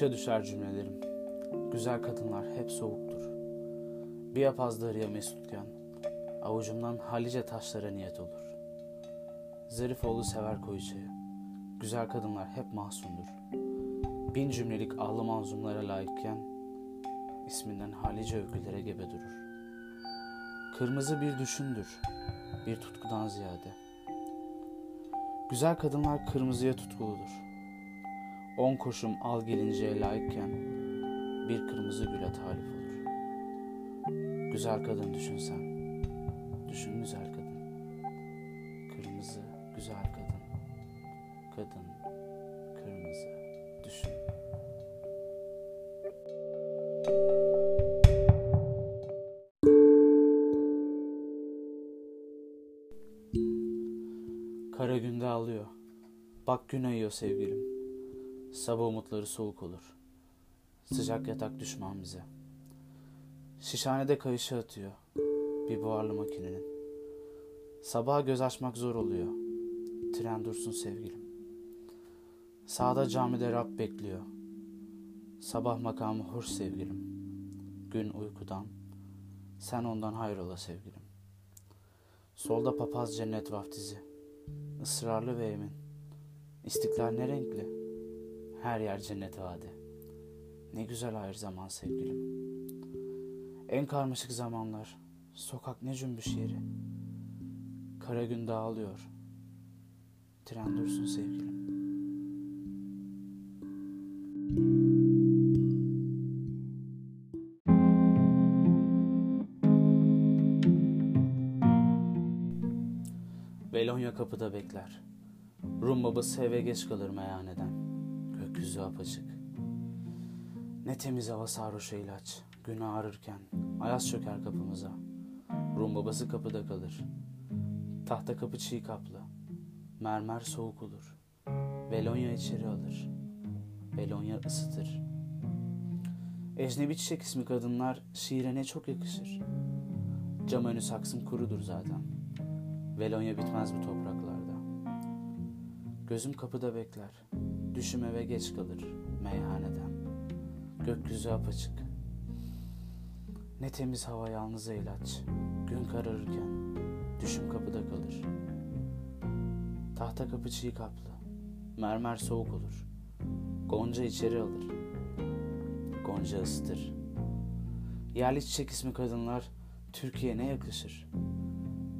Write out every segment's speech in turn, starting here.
Kışa düşer cümlelerim. Güzel kadınlar hep soğuktur. Bir yapaz darıya mesutken, avucumdan halice taşlara niyet olur. Zarifoğlu sever koyuçayı. Güzel kadınlar hep mahzundur. Bin cümlelik ağlı manzumlara layıkken, isminden halice öykülere gebe durur. Kırmızı bir düşündür, bir tutkudan ziyade. Güzel kadınlar kırmızıya tutkuludur. On koşum al gelinceye layıkken bir kırmızı güle talip olur. Güzel kadın düşünsen, düşün güzel kadın. Kırmızı güzel kadın, kadın kırmızı düşün. Kara günde ağlıyor. Bak gün ayıyor sevgilim. Sabah umutları soğuk olur. Sıcak yatak düşman bize. Şişhanede kayışı atıyor. Bir buharlı makinenin. Sabaha göz açmak zor oluyor. Tren dursun sevgilim. Sağda camide Rab bekliyor. Sabah makamı hoş sevgilim. Gün uykudan. Sen ondan hayrola sevgilim. Solda papaz cennet vaftizi. Israrlı ve emin. İstiklal ne renkli. Her yer cennet vadi. Ne güzel hayır zaman sevgilim. En karmaşık zamanlar. Sokak ne cümbüş yeri. Kara gün dağılıyor. Tren dursun sevgilim. Belonya kapıda bekler. Rum babası eve geç kalır meyhaneden. Gökyüzü apaçık. Ne temiz hava sarhoşa ilaç. Gün ağrırken ayaz çöker kapımıza. Rum babası kapıda kalır. Tahta kapı çiğ kaplı. Mermer soğuk olur. Belonya içeri alır. Belonya ısıtır. Ecnebi çiçek ismi kadınlar şiire ne çok yakışır. Cam önü saksım kurudur zaten. Velonya bitmez bu topraklarda. Gözüm kapıda bekler. Düşüm eve geç kalır meyhaneden. Gökyüzü apaçık. Ne temiz hava yalnız ilaç. Gün kararırken düşüm kapıda kalır. Tahta kapı çiğ kaplı. Mermer soğuk olur. Gonca içeri alır. Gonca ısıtır. Yerli çiçek ismi kadınlar Türkiye ne yakışır.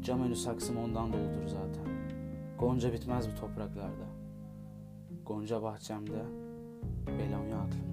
Cam önü saksım ondan doludur zaten. Gonca bitmez bu topraklarda. Gonca bahçemde Belonya aklımda.